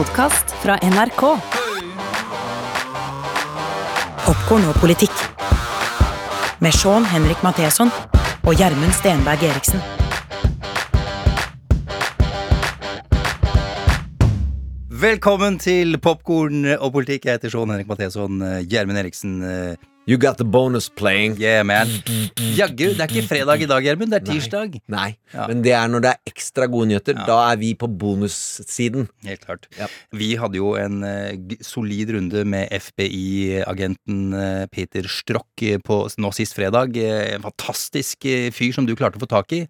podkast fra NRK. Popkorn og politikk. Med Sean Henrik Matheson og Gjermund Stenberg Eriksen. Velkommen til Popkorn og politikk. Jeg heter Sean Henrik Matheson. Gjermund Eriksen. Eh, You got the bonus playing. Yeah, man. Jaggu, det er ikke fredag i dag, Gjermund. Det er tirsdag. Nei, Ja. men det er når det er ekstra gode nyheter. Ja. Da er vi på bonussiden. Helt klart. Ja. Vi hadde jo en uh, solid runde med FBI-agenten uh, Peter Strock eh, på nå sist fredag. Uh, En fantastisk eh, fyr som du klarte å få tak i.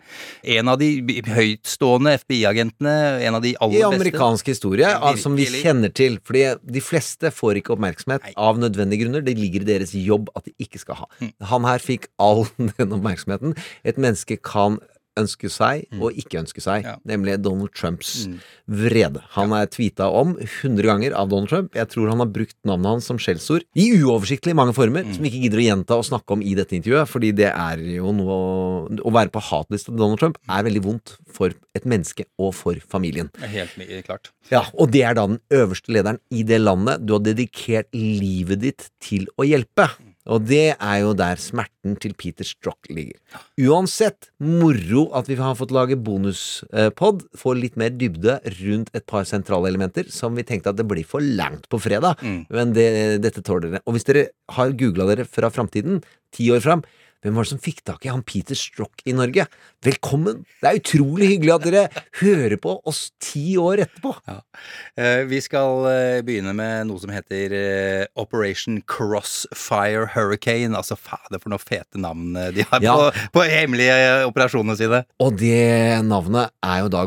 En av de høytstående FBI-agentene. En av de I aller beste. amerikansk historie, av, som vi kjenner til. Fordi de fleste får ikke oppmerksomhet Nei. av nødvendige grunner. Det ligger i deres jobb at de ikke skal ha. Mm. Han her fikk all den oppmerksomheten et menneske kan ønske seg og ikke ønske seg, Mm. Ja. nemlig Donald Trumps Mm. vrede. Han er tweeta om 100 ganger av Donald Trump. Jeg tror han har brukt navnet hans som skjellsord i uoversiktlig mange former, Mm. som vi ikke gidder å gjenta og snakke om i dette intervjuet, fordi det er jo noe å, være på hatlista til Donald Trump er veldig vondt for et menneske og for familien. Helt klart. Ja, Og det er da den øverste lederen i det landet du har dedikert livet ditt til å hjelpe. Og det er jo der smerten til Peter Strock ligger. Uansett, moro at vi har fått lage bonuspod. Få litt mer dybde rundt et par sentrale elementer som vi tenkte at det blir for langt på fredag. Mm. Men det, dette tåler dere. Og hvis dere har googla dere fra framtiden, ti år fram, hvem var det som fikk tak i han Peter Strock i Norge? Velkommen! Det er utrolig hyggelig at dere hører på oss ti år etterpå. Ja. Vi skal eh, begynne med noe som heter eh, Operation Crossfire Hurricane. Altså, fader, for noen fete navn eh, de har Ja. på, på hemmelige eh, operasjonene sine. Og det navnet er jo da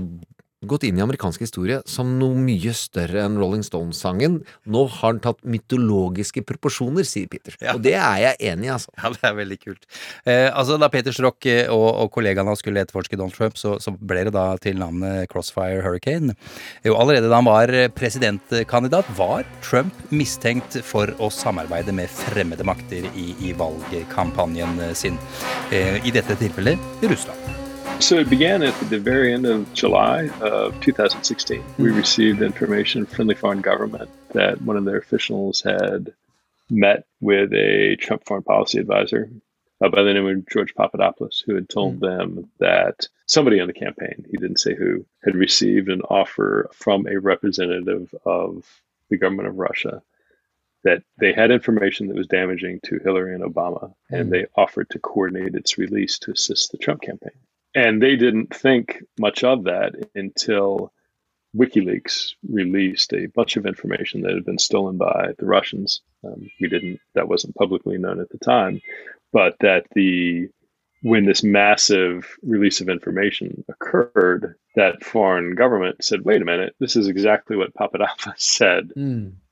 gått inn i amerikansk historie som noe mye større enn Rolling Stones-sangen. Nå har den tatt mytologiske proporsjoner, sier Peter. Ja. Og det er jeg enig i, altså. Ja, det er veldig kult. Eh, altså, Da Peter Strock eh, og, og kollegaene hans skulle etterforske Donald Trump, så, så ble det da til navnet Crossfire Hurricane. Jo, allerede da han var eh, presidentkandidat, var Trump mistenkt for å samarbeide med fremmede makter i, i valgkampanjen eh, sin. Eh, I dette tilfellet Russland. So it began at the very end of July of 2016. We hmm. received information from the foreign government that one of their officials had met with a Trump foreign policy advisor uh, by the name of George Papadopoulos, who had told hmm. them that somebody on the campaign, he didn't say who, had received an offer from a representative of the government of Russia that they had information that was damaging to Hillary and Obama, and hmm. they offered to coordinate its release to assist the Trump campaign. And they didn't think much of that until WikiLeaks released a bunch of information that had been stolen by the Russians. Um, we didn't, that wasn't publicly known at the time, but that the when this massive release of information occurred, that foreign government said, wait a minute, this is exactly what Papadopoulos said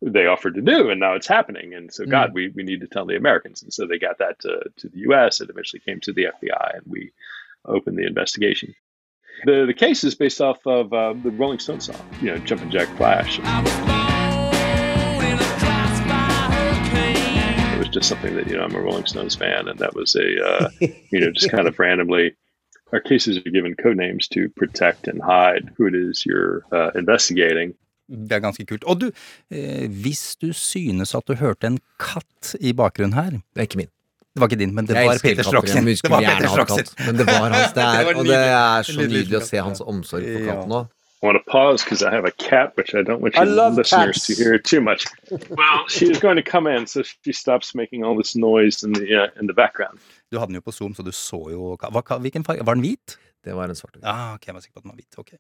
they offered to do, and now it's happening. And so, God, we, we need to tell the Americans. And so they got that to, to the US. It eventually came to the FBI, and we opened the investigation. The, the case is based off of uh, the Rolling Stones song, you know, Jumpin' Jack Flash. It was just something that, you know, I'm a Rolling Stones fan, and that was a, uh, you know, just kind of randomly. Our cases are given code names to protect and hide who it is you're uh, investigating. Det er ganske kult. Og du, eh, hvis du synes at du hørte en katt i bakgrunnen her Det er ikke min. Det var ikke din, men det Jeg var Peter Strock sin. Det var Peter Strock sin. men det var hans det Det er. var Og det er så Nydelig å se hans omsorg for katten òg. I want to pause because I have a cat, which I don't want I you listeners cats. to hear too much. Well, she is going to come in, so she stops making all this noise in the uh, in the background. Du hadde den jo på Zoom, så du så jo hva, Hvilken farge? Var den hvit? Det var en svart Ah, okay, jeg var sikker på at den var hvit. Okay.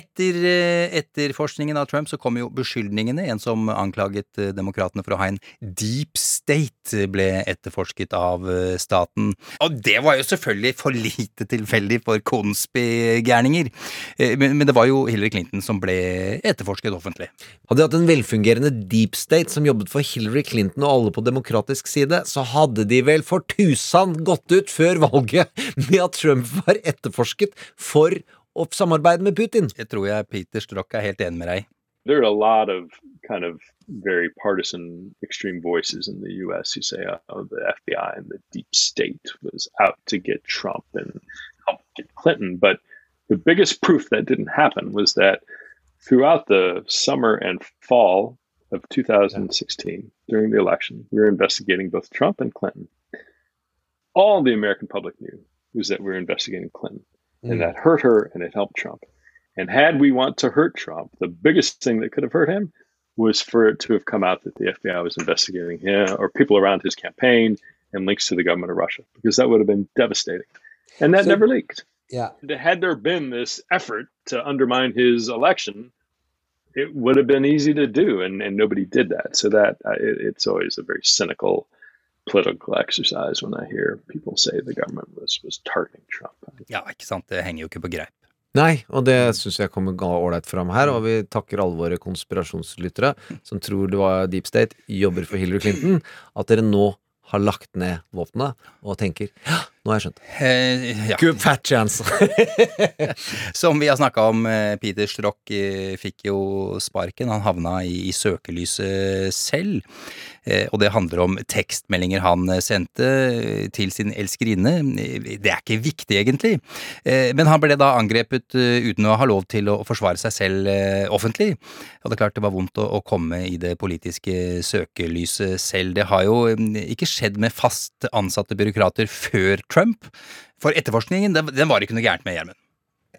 Etter eh, etterforskningen av Trump så kom jo beskyldningene. En som anklaget eh, demokratene for å ha en deep state, eh, ble etterforsket av staten. Og det var jo selvfølgelig for lite tilfeldig for konspigærninger. Men, men det var jo Hillary Clinton som ble etterforsket offentlig. Hadde de hatt en velfungerende deep state som jobbet for Hillary Clinton og alle på demokratisk side, så hadde de vel for tusan gått ut før valget med at Trump var etterforsket for å samarbeide med Putin. Jeg tror jeg Peter Strock er helt enig med deg. There are a lot of kind of very partisan extreme voices in the U.S. who say, "Oh, the FBI and the deep state was out to get Trump and help get Clinton." But the biggest proof that didn't happen was that throughout the summer and fall of 2016, during the election, we were investigating both Trump and Clinton. All the American public knew was that we were investigating Clinton, Mm. and that hurt her and it helped Trump. And had we want to hurt Trump, the biggest thing that could have hurt him was for it to have come out that the FBI was investigating him or people around his campaign and links to the government of Russia, because that would have been devastating. And that So- never leaked. Yeah. Had there been this effort to undermine his election, it would have been easy to do, and, and nobody did that. So that uh, it, it's always a very cynical political exercise when I hear people say the government was was targeting Trump. Ja, ikke sant, det henger jo ikke på greip. Nei, og det syns jeg kommer ålreit fram her, og vi takker alle våre konspirasjonslyttere som tror det var Deep State, jobber for Hillary Clinton, at dere nå har lagt ned våpenet og tenker ja, nå har jeg skjønt. Eh, ja. Good fat chance! Som vi har snakka om, eh, Peter Strock eh, fikk jo sparken. Han havna i, søkelyset selv. Eh, og det handler om tekstmeldinger han sendte til sin elskerinne. Det er ikke viktig, egentlig. Eh, Men han ble da angrepet uten å ha lov til å forsvare seg selv offentlig. Og det er klart det var vondt å, komme i det politiske søkelyset selv. Det har jo eh, ikke skjedd med fast ansatte byråkrater før Trump. For etterforskningen, den, den var ikke noe gærent med, Gjermund.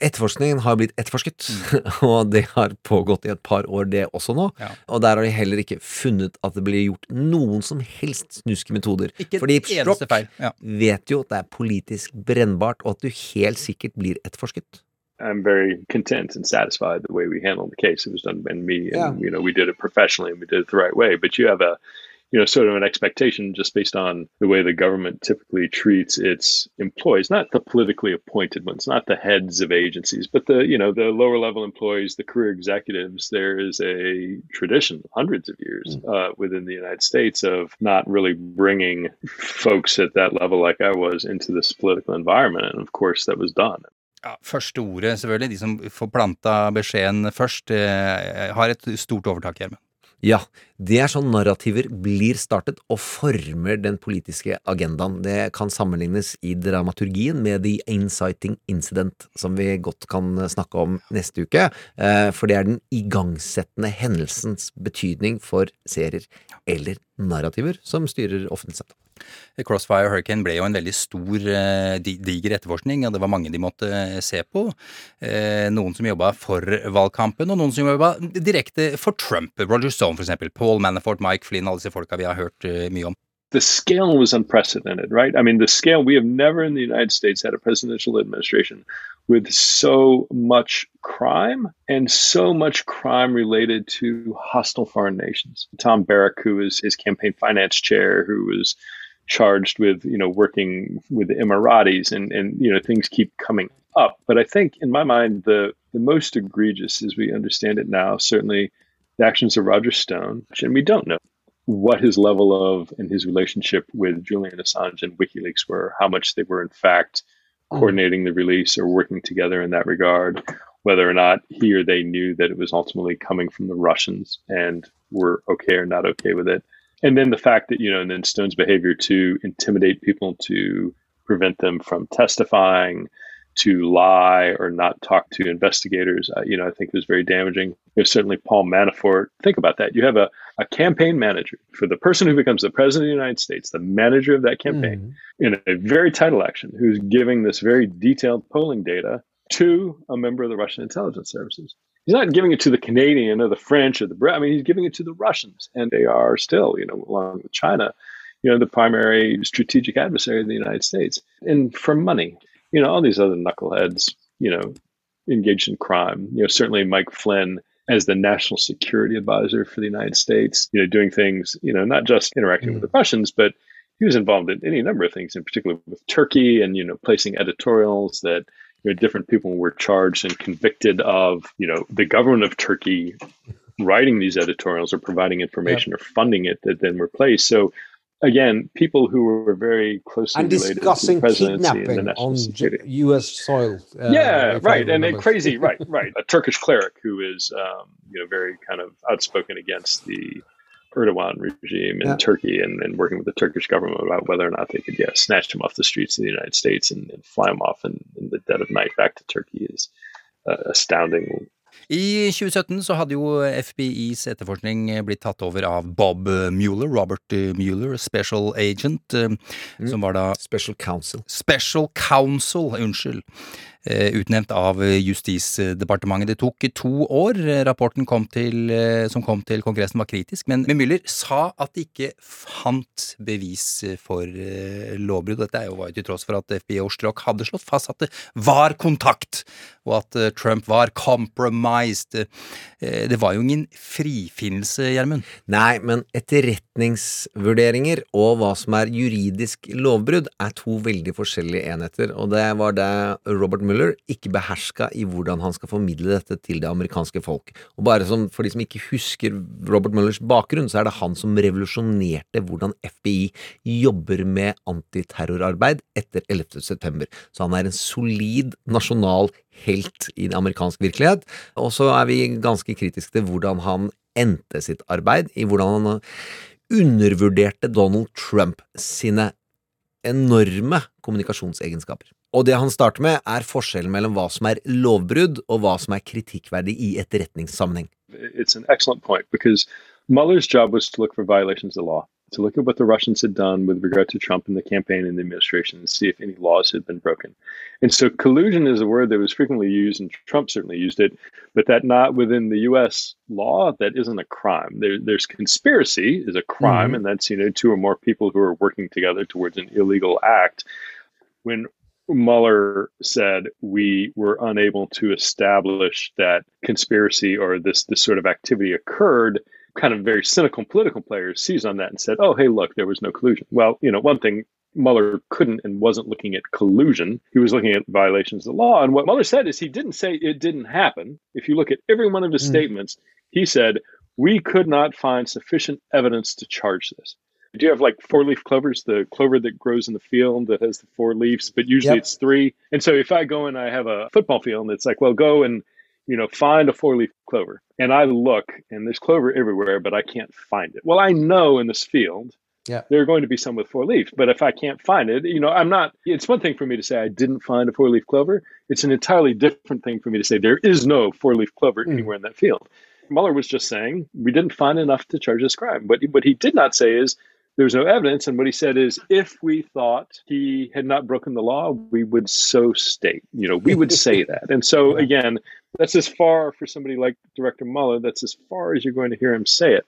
Etterforskningen har blitt etterforsket, og det har pågått i et par år, det også nå. Ja. Og der har de heller ikke funnet at det blir gjort noen som helst snuske metoder. Ikke Fordi Strock. Ja. vet jo at det er politisk brennbart, og at du helt sikkert blir etterforsket. I'm very content and satisfied the way we handled the case. It was done by me, and Yeah. you know we did it professionally and we did it the right way. But you have a, you know, sort of an expectation just based on the way the government typically treats its employees, not the politically appointed ones, not the heads of agencies, but the you know the lower level employees, the career executives. There is a tradition, hundreds of years uh, within the United States, of not really bringing folks at that level, like I was, into this political environment, and of course that was done. Ja, første ordet, selvfølgelig. De som får planta beskjeden først, eh, har et stort overtak, Gjermund. Ja, det er sånn narrativer blir startet og former den politiske agendaen. Det kan sammenlignes i dramaturgien med The Inciting Incident, som vi godt kan snakke om neste uke, eh, for det er den igangsettende hendelsens betydning for serier eller narrativer som styrer offentlig sett. Crossfire Hurricane ble jo en veldig stor, eh, diger etterforskning, og det var mange de måtte eh, se på. Eh, Noen som jobba for valgkampen, og noen som jobba direkte for Trump. Roger Stone, eksempel. Paul Manafort, Mike Flynn, alle disse folka vi har hørt mye om. the scale was unprecedented, right? I mean, the scale, we have never in the United States had a presidential administration with so much crime and so much crime related to hostile foreign nations. Tom Barrack, who was his campaign finance chair, who was charged with, you know, working with the Emiratis and, and you know, things keep coming up. But I think in my mind, the, the most egregious as we understand it now, certainly the actions of Roger Stone, and we don't know what his level of and his relationship with Julian Assange and WikiLeaks were, how much they were in fact mm. coordinating the release or working together in that regard, whether or not he or they knew that it was ultimately coming from the Russians and were okay or not okay with it. And then the fact that, you know, and then Stone's behavior to intimidate people to prevent them from testifying, to lie or not talk to investigators, uh, you know, I think was very damaging. There's certainly Paul Manafort. Think about that. You have a, a campaign manager for the person who becomes the president of the United States, the manager of that campaign, in a very tight election, who's giving this very detailed polling data to a member of the Russian intelligence services. He's not giving it to the Canadian or the French or the Brit. I mean, he's giving it to the Russians, and they are still, you know, along with China, you know, the primary strategic adversary of the United States, and for money. You know, all these other knuckleheads, you know, engaged in crime. You know, certainly Mike Flynn as the national security advisor for the United States, you know, doing things, you know, not just interacting with the mm. Russians, but he was involved in any number of things, in particular with Turkey and, you know, placing editorials that, you know, different people were charged and convicted of, you know, the government of Turkey writing these editorials or providing information or funding it that then were placed. So again, people who were very closely and related to the discussing presidency and the kidnapping national on security U.S. soil. uh, yeah, right, and a crazy, right, right, a Turkish cleric who is, um, you know, very kind of outspoken against the Erdogan regime in Yeah. Turkey, and, and working with the Turkish government about whether or not they could, yeah, snatch him off the streets of the United States and, and fly him off in, in the dead of night back to Turkey is uh, astounding I 2017 så hadde jo FBIs etterforskning blitt tatt over av Bob Mueller, Robert Mueller, special agent, mm. som var da Special counsel. Special Counsel, unnskyld. Eh, Utnevnt av Justisdepartementet. Det tok to år. Rapporten kom til, eh, som kom til Kongressen var kritisk, men Müller sa at de ikke fant bevis for eh, lovbrudd. Dette er jo var til tross for at FBI og Strzok hadde slått fast at det var kontakt, og at Trump var compromised. Det var jo ingen frifinnelse, Gjermund. Nei, men etterretningsvurderinger og hva som er juridisk lovbrudd, er to veldig forskjellige enheter, og det var det Robert Mueller ikke beherska i hvordan han skal formidle dette til det amerikanske folk. Og bare som, for de som ikke husker Robert Muellers bakgrunn, så er det han som revolusjonerte hvordan FBI jobber med antiterrorarbeid etter 11. september. Så han er en solid nasjonal helt i den amerikanske virkelighet. Og så er vi ganske kritiske til hvordan han endte sitt arbeid, i hvordan han undervurderte Donald Trump sine enorme kommunikasjonsegenskaper. Og det han starter med, er forskjellen mellom hva som er lovbrudd, og hva som er kritikkverdig i etterretningssammenheng. It's an excellent point because Mueller's job was to look for violations of the law, to look at what the Russians had done with regard to Trump and the campaign and the administration and see if any laws had been broken. And so collusion is a word that was frequently used, and Trump certainly used it, but that not within the U.S. law, that isn't a crime. There, there's conspiracy is a crime, and that's you know two or more people who are working together towards an illegal act. When Mueller said we were unable to establish that conspiracy or this this sort of activity occurred, kind of very cynical political players seized on that and said, "Oh, hey, look, there was no collusion." Well, you know, one thing Mueller couldn't and wasn't looking at collusion. He was looking at violations of the law. And what Mueller said is he didn't say it didn't happen. If you look at every one of his hmm. statements, he said, We could not find sufficient evidence to charge this. Do you have like four leaf clovers, the clover that grows in the field that has the four leaves, but usually Yep. it's three? And so if I go and I have a football field and it's like, well, go and you know, find a four leaf clover. And I look and there's clover everywhere, but I can't find it. Well, I know in this field Yeah. there are going to be some with four leaves. But if I can't find it, you know, I'm not, it's one thing for me to say I didn't find a four leaf clover. It's an entirely different thing for me to say there is no four leaf clover hmm. anywhere in that field. Mueller was just saying we didn't find enough to charge this crime. But what he did not say is there was no evidence. And what he said is if we thought he had not broken the law, we would so state, you know, we would say that. And so again, that's as far for somebody like Director Mueller, that's as far as you're going to hear him say it.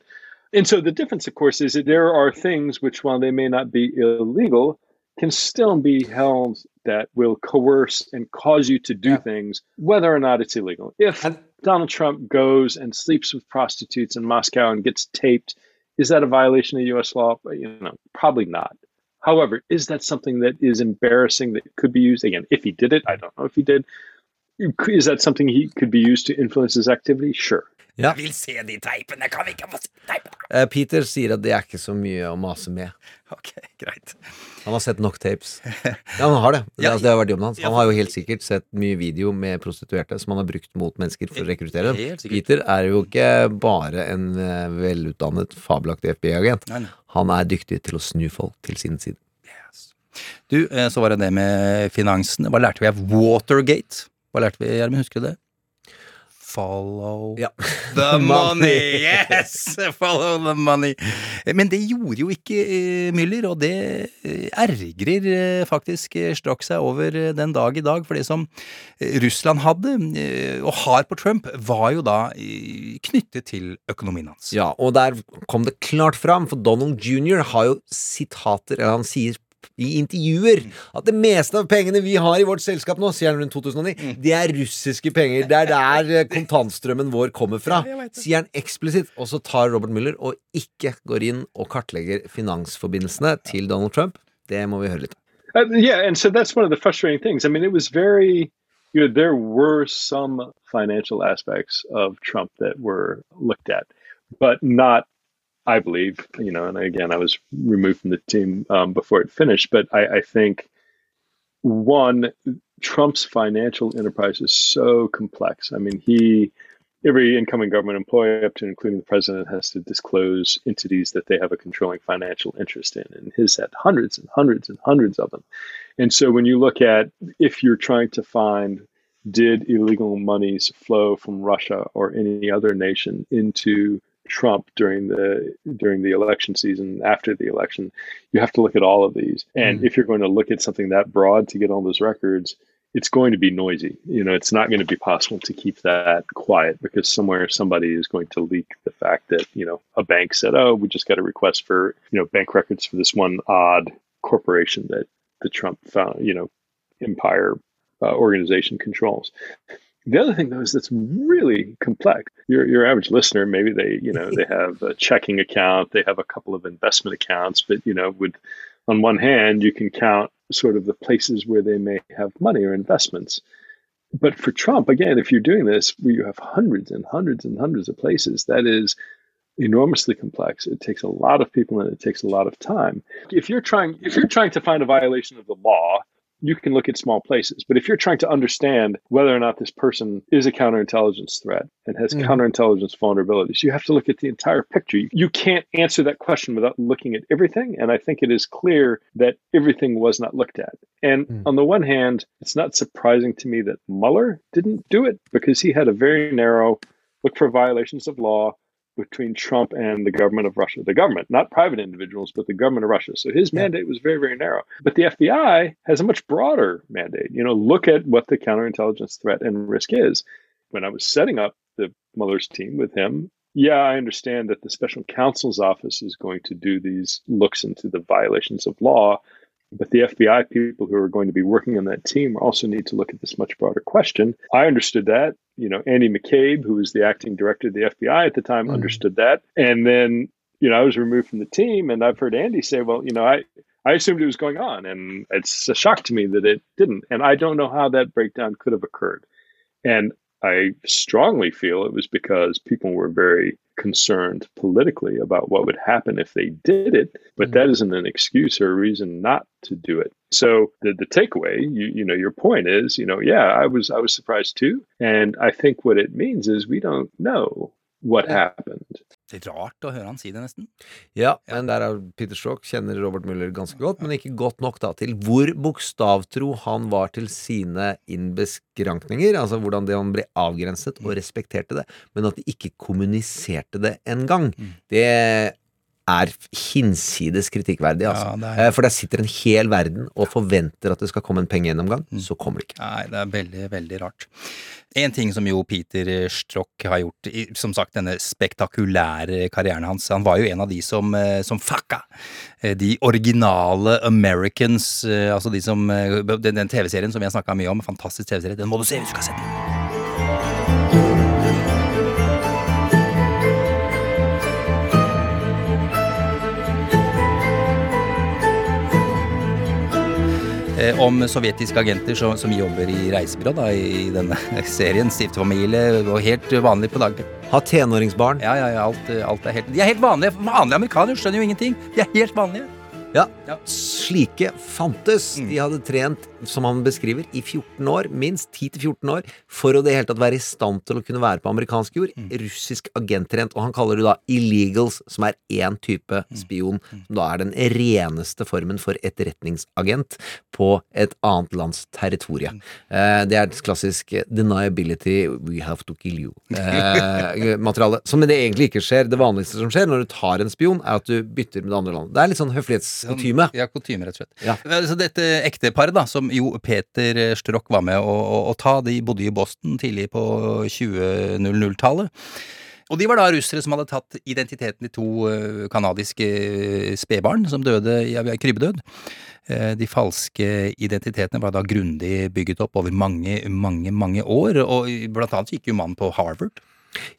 And so the difference, of course, is that there are things which, while they may not be illegal, can still be held that will coerce and cause you to do Yeah. things, whether or not it's illegal. If Donald Trump goes and sleeps with prostitutes in Moscow and gets taped, is that a violation of U.S. law? You know, probably not. However, is that something that is embarrassing that could be used again? If he did it, I don't know if he did. Is that something he could be used to influence his activity? Sure. Ja. vil se de teipene, kan vi ikke få se teipene? Eh, Peter sier at det er ikke så mye å mase med. Ok, greit. Han har sett nok tapes. Ja, han har det. Det, Ja, altså, det har vært jobben hans. Han har jo helt sikkert sett mye video med prostituerte som han har brukt mot mennesker for å rekruttere dem. Peter er jo ikke bare en eh, velutdannet, fabelaktig FBI-agent. Han er dyktig til å snu folk til sin side. Du, eh, så var det det med finansen. Hva lærte vi av Watergate? Hva lærte vi, Gjermund? Husker du det? Follow Ja. the money! Yes! Follow the money. Men det gjorde jo ikke eh, Müller, og det eh, ergrer eh, faktisk eh, seg over den dag i dag. For det som Russland hadde, og har på Trump, var jo da knyttet til økonomien hans. Ja, og der kom det klart fram, for Donald jr. har jo sitater, eller han sier i intervjuer at det meste av pengene vi har i vårt selskap nå, sier han rundt 2009, det er russiske penger. Det er der eh, kontantstrømmen vår kommer fra. Ja. Sier han eksplisitt. Og så tar Robert Mueller og ikke går inn og kartlegger finansforbindelsene til Donald Trump. Det må vi høre litt om. Uh, yeah, and so that's one of the frustrating things. I mean, it was very, you know, there were some financial aspects of Trump that were looked at, but not, I believe, you know, and again, I was removed from the team um, before it finished, but I, I think one, Trump's financial enterprise is so complex. I mean, he, every incoming government employee, up to including the president, has to disclose entities that they have a controlling financial interest in. And his had hundreds and hundreds and hundreds of them. And so when you look at if you're trying to find did illegal monies flow from Russia or any other nation into Trump during the during the election season after the election you have to look at all of these. And mm. if you're going to look at something that broad to get all those records it's going to be noisy. You know it's not going to be possible to keep that quiet because somewhere somebody is going to leak the fact that you know a bank said oh we just got a request for you know bank records for this one odd corporation that the Trump found you know empire uh, organization controls the other thing, though, is that's really complex. Your your average listener, maybe they you know they have a checking account, they have a couple of investment accounts, but you know, with on one hand, you can count sort of the places where they may have money or investments. But for Trump, again, if you're doing this where you have hundreds and hundreds and hundreds of places, that is enormously complex. It takes a lot of people and it takes a lot of time. If you're trying if you're trying to find a violation of the law, you can look at small places. But if you're trying to understand whether or not this person is a counterintelligence threat and has mm-hmm. counterintelligence vulnerabilities, you have to look at the entire picture. You can't answer that question without looking at everything. And I think it is clear that everything was not looked at. And mm-hmm. on the one hand, it's not surprising to me that Mueller didn't do it because he had a very narrow look for violations of law between Trump and the government of Russia. The government, not private individuals, but the government of Russia. So his mandate was very, very narrow. But the FBI has a much broader mandate. You know, look at what the counterintelligence threat and risk is. When I was setting up the Mueller's team with him, yeah, I understand that the special counsel's office is going to do these looks into the violations of law. But the FBI people who are going to be working on that team also need to look at this much broader question. I understood that. You know, Andy McCabe, who was the acting director of the FBI at the time, mm-hmm. understood that. And then, you know, I was removed from the team, and I've heard Andy say, well, you know, I, I assumed it was going on, and it's a shock to me that it didn't. And I don't know how that breakdown could have occurred. And I strongly feel it was because people were very concerned politically about what would happen if they did it, but mm-hmm. that isn't an excuse or a reason not to do it. So the the takeaway, you you know, your point is, you know, yeah, I was I was surprised too, and I think what it means is we don't know what happened. Rart å høre han si det, nesten. Ja, men der er Peter Strock kjenner Robert Mueller ganske godt, men ikke godt nok da til hvor bokstavtro han var til sine innbeskrankninger, altså hvordan det han ble avgrenset og respekterte det, men at de ikke kommuniserte det engang. Mm. Det er hinsides kritikkverdig. Altså. Ja, er... For der sitter en hel verden og forventer at det skal komme en pengegjennomgang. Mm. Så kommer det ikke. Nei, det er veldig, veldig rart. En ting som jo Peter Strock har gjort, som sagt denne spektakulære karrieren hans Han var jo en av de som, eh, som fucka eh, de originale Americans, eh, altså de som Den, den TV-serien som vi har snakka mye om, fantastisk TV-serie, den må du se hvis du skal se den. Om sovjetiske agenter som, som, jobber i reisebyrå da, i denne serien. Stiftefamilie og helt vanlig på dagen. Ha tenåringsbarn. Ja, ja, ja alt, alt, er helt De er helt vanlige. Vanlige amerikanere skjønner jo ingenting. De er helt vanlige. Ja, ja. slike fantes. Mm. De hadde trent som han beskriver, i 14 år, minst 10-14 år, for å det hele tatt være i stand til å kunne være på amerikansk jord. Mm. Russisk agenttrent. Og han kaller det da illegals, som er én type mm. spion, mm. som da er den reneste formen for etterretningsagent på et annet lands territorium. Mm. Eh, det er et klassisk deniability, we have to kill you-materiale. Eh, som det egentlig ikke skjer. Det vanligste som skjer når du tar en spion, er at du bytter med det andre landet. Det er litt sånn høflighetskutyme. Ja, kutyme, rett og slett. Ja. Så dette ekteparet, da, som jo Peter Strock var med å, å, å ta. De bodde i Boston tidlig på 2000-tallet. Og de var da russere som hadde tatt identiteten til to canadiske spedbarn som døde i krybbedød. Uh, de falske identitetene var da grundig bygget opp over mange, mange, mange år, og blant annet gikk jo mannen på Harvard.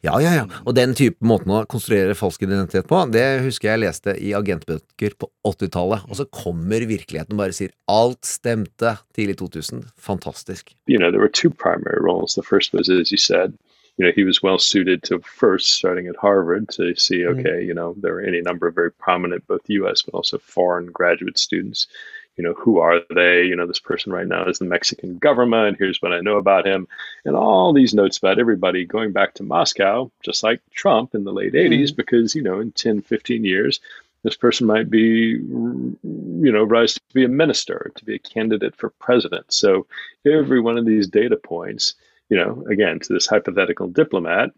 Ja, ja, ja. Og den type måten å konstruere falsk identitet på, det husker jeg leste i agentbøker på 80-tallet. Og så kommer virkeligheten og bare sier alt stemte tidlig 2000. Fantastisk. You know, there were two primary roles. The first was, as you said, you know, he was well suited to first starting at Harvard to see, mm-hmm. okay, mm. you know, there were any number of very prominent, both U.S. but also foreign graduate students you know, who are they? You know, this person right now is the Mexican government. Here's what I know about him. And all these notes about everybody going back to Moscow, just like Trump in the late 80s, mm. because, you know, in 10, 15 years, This person might be, you know, rise to be a minister, to be a candidate for president. So every one of these data points, you know, again, to this hypothetical diplomat,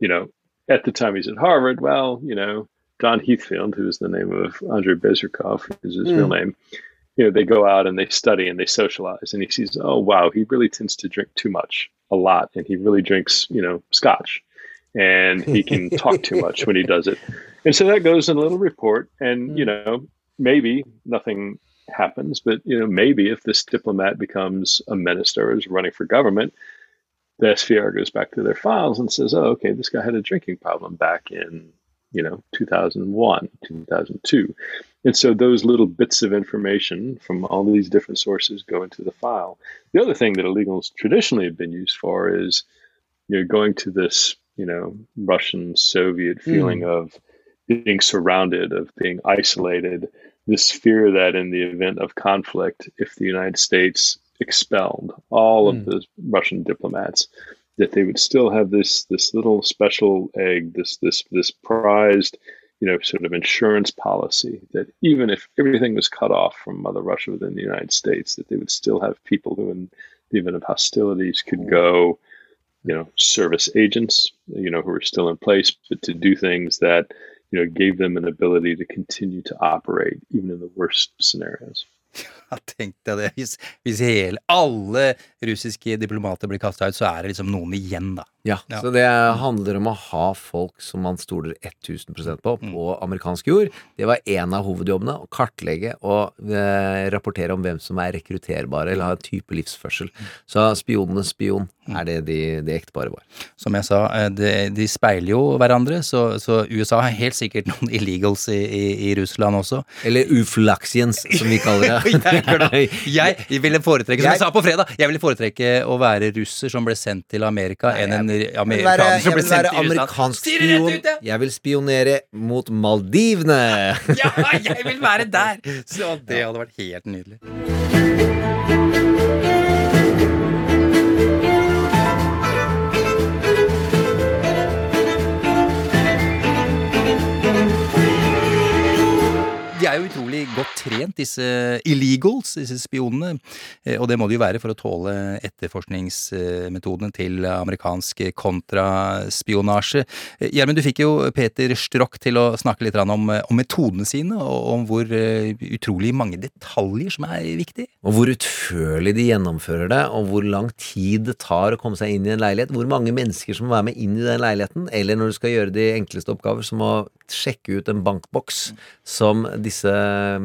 you know, at the time he's at Harvard, well, you know, Don Heathfield, who's the name of Andrei Bezrukov, is his mm. real name. You know, they go out and they study and they socialize, and he sees, oh wow, he really tends to drink too much, a lot, and he really drinks, you know, scotch, and he can talk too much when he does it, and so that goes in a little report, and mm. you know, maybe nothing happens, but you know, maybe if this diplomat becomes a minister or is running for government, the SVR goes back to their files and says, oh, okay, this guy had a drinking problem back in you know 2001 2002 and so those little bits of information from all these different sources go into the file the other thing that illegals traditionally have been used for is you know going to this you know russian soviet hmm. feeling mm. of being surrounded of being isolated this fear that in the event of conflict if the united states expelled all mm. of hmm. the russian diplomats that they would still have this this little special egg, this this this prized, you know, sort of insurance policy that even if everything was cut off from Mother Russia within the United States, that they would still have people who, in the event of hostilities, could go, you know, service agents, you know, who are still in place, but to do things that you know gave them an ability to continue to operate even in the worst scenarios. Tenk deg det. Hvis hele, alle russiske diplomater blir kasta ut, så er det liksom noen igjen, da. Ja, ja, så det handler om å ha folk som man stoler 1000% på mm. på amerikansk jord. Det var en av hovedjobbene. Å kartlegge og eh, rapportere om hvem som er rekrutterbare eller har en type livsførsel. Mm. Så spionenes spion mm. er det de, de ektepare var. Som jeg sa, eh, de, de, speiler jo hverandre, så, så, USA har helt sikkert noen illegals i, i, i Russland også. Eller uflaxians, som vi kaller det. jeg, jeg ville foretrekke, som jeg, jeg sa på fredag, jeg ville foretrekke å være russer som ble sendt til Amerika, enn en amerikaner som ble sendt til amerikansk spion. Jeg vil spionere mot Maldivene! ja, jeg vil være der! Så det hadde vært helt nydelig. Godt trent, disse illegals, disse spionene. Eh, og det må de jo være for å tåle etterforskningsmetodene til amerikansk kontraspionasje. Eh, Gjermund, du fikk jo Peter Strock til å snakke litt om, om metodene sine, og om hvor eh, utrolig mange detaljer som er viktig. Og hvor utførlig de gjennomfører det, og hvor lang tid det tar å komme seg inn i en leilighet. Hvor mange mennesker som må være med inn i den leiligheten, eller når du skal gjøre de enkleste oppgaver, som å sjekke ut en bankboks som disse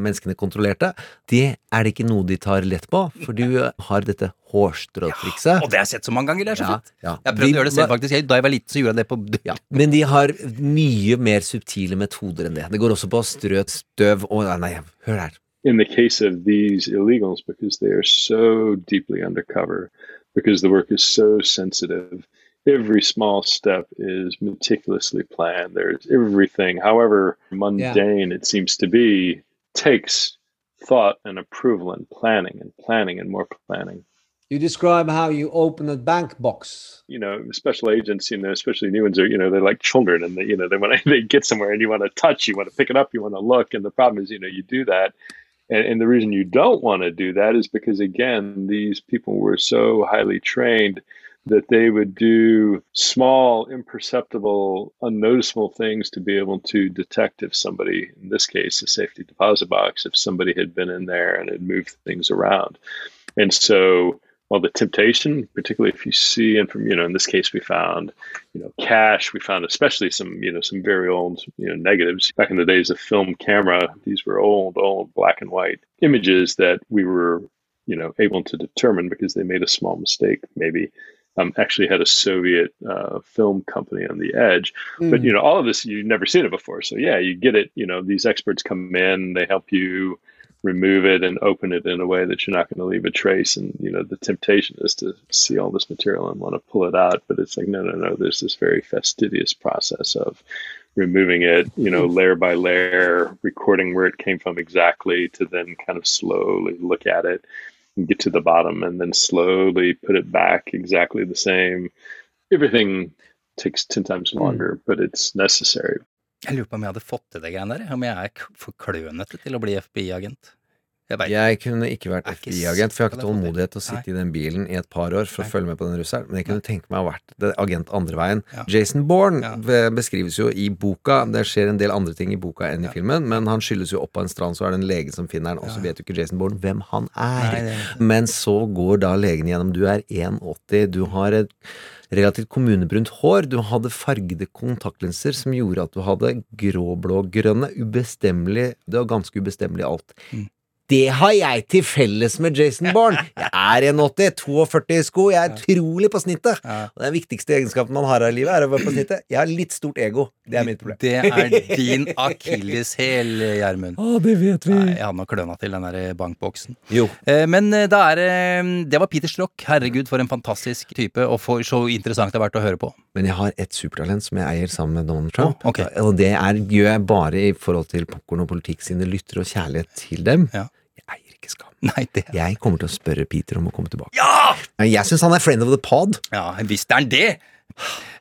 menneskene kontrollerte, det er det ikke noe de tar lett på, for du har dette hårstrå-trikset. Ja, og det har jeg sett så mange ganger, det er så ja, fint. Ja. Jeg prøvde de, å gjøre det selv, faktisk. Da jeg var liten, så gjorde jeg det på ja, Men de har mye mer subtile metoder enn det. Det går også på strø støv og Nei, hør her. In the case of these illegals, because they are so deeply undercover, because the work is so sensitive, every small step is meticulously planned. There's everything, however mundane yeah. it seems to be, takes thought and approval and planning and planning and more planning. You describe how you open a bank box. You know, special agents, you know, especially new ones are, you know, they're like children and they, you know, they want to, they get somewhere and you want to touch, you want to pick it up, you want to look. And the problem is, you know, you do that. And, and the reason you don't want to do that is because, again, these people were so highly trained that they would do small, imperceptible, unnoticeable things to be able to detect if somebody, in this case, a safety deposit box, if somebody had been in there and had moved things around. And so, well, the temptation, particularly if you see, and from, you know, in this case, we found, you know, cash, we found especially some, you know, some very old, you know, negatives. Back in the days of film camera, these were old, old black and white images that we were, you know, able to determine because they made a small mistake, maybe um, actually had a Soviet uh, film company on the edge. Mm. But you know, all of this you've never seen it before. So yeah, you get it. You know, these experts come in, they help you remove it and open it in a way that you're not going to leave a trace. And you know, the temptation is to see all this material and want to pull it out, but it's like no, no, no. There's this very fastidious process of removing it, you know, hmm. layer by layer, recording where it came from exactly, to then kind of slowly look at it get to the bottom and then slowly put it back exactly the same. Everything takes 10 times hmm. longer, mm. but it's necessary. Jeg lurer på om jeg hadde fått til det greiene der. Om jeg er for klønete til å bli FBI-agent. Jeg. Jeg kunne ikke vært FBI-agent, for jeg har ikke det. tålmodighet til å sitte i den bilen i et par år for å Nei. følge med på den russeren. Men jeg kunne tenke meg å ha vært det- agent andre veien. Ja. Jason Bourne Ja. beskrives jo i boka. Det skjer en del andre ting i boka enn i filmen, men han skyldes jo opp på en strand, så er det en lege som finner han, og så vet jo ikke Jason Bourne hvem han er. Nei, det- Men så går da legen gjennom. Du er 1,80, du har et relativt kommunebrunt hår, du hadde fargede kontaktlinser som gjorde at du hadde grå-blå-grønne, ubestemmelig Det var ganske ubestemmelig alt. Mm. Det har jeg til felles med Jason Bourne! Jeg er 1,80, 42 i sko, jeg er utrolig på snittet! Og Den viktigste egenskapen man har i livet, er å være på snittet. Jeg har litt stort ego. Det er mitt problem. Det er din akilleshæl, Gjermund. Å, det vet Nei, Jeg hadde nok kløna til den der bankboksen. Jo. Eh, Men eh, da er det Det var Peter Strock. Herregud, for en fantastisk type, og for så interessant det har vært å høre på. Men jeg har et supertalent som jeg eier sammen med Donald Trump. Oh, okay. Og det er, gjør jeg bare i forhold til Popkorn og politikk sine lyttere og kjærlighet til dem. Ja. Ikke skam. Nei, det Jeg kommer til å spørre Peter om å komme tilbake. Ja! Jeg syns han er friend of the pod. Ja, visst er han det!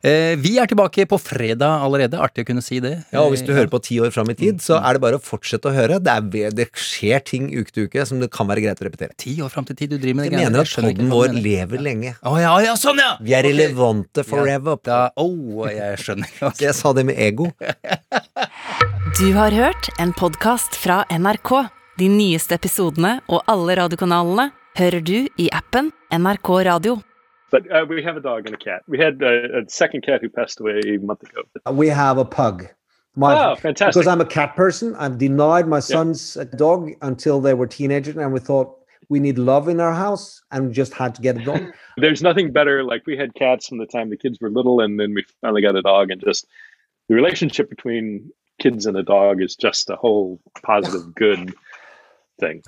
Eh, vi er tilbake på fredag allerede. Artig å kunne si det. Ja, og Hvis du Eh, hører på ti år fram i tid, så er det bare å fortsette å høre. Det, er, det skjer ting uke til uke som det kan være greit å repetere. Ti år fram til tid du driver med det Jeg mener at poden vår lever ja. lenge. Å ja, ja, sånn ja! Vi er Ok. relevante forever. Da, oh, jeg skjønner. ikke jeg sa det med ego. Du har hørt en podkast fra NRK. De nyeste episodene og alle radiokanalene hører du i appen NRK Radio. But uh, we have a dog and a cat. We had uh, a second cat who passed away a month ago. We have a pug. My, Oh, fantastic. Because I'm a cat person, I've denied my son's uh, dog until they were teenagers, and we thought we need love in our house, and we just had to get it done. There's nothing better. Like we had cats from the time the kids were little, and then we finally got a dog, and just the relationship between kids and a dog is just a whole positive, good thing.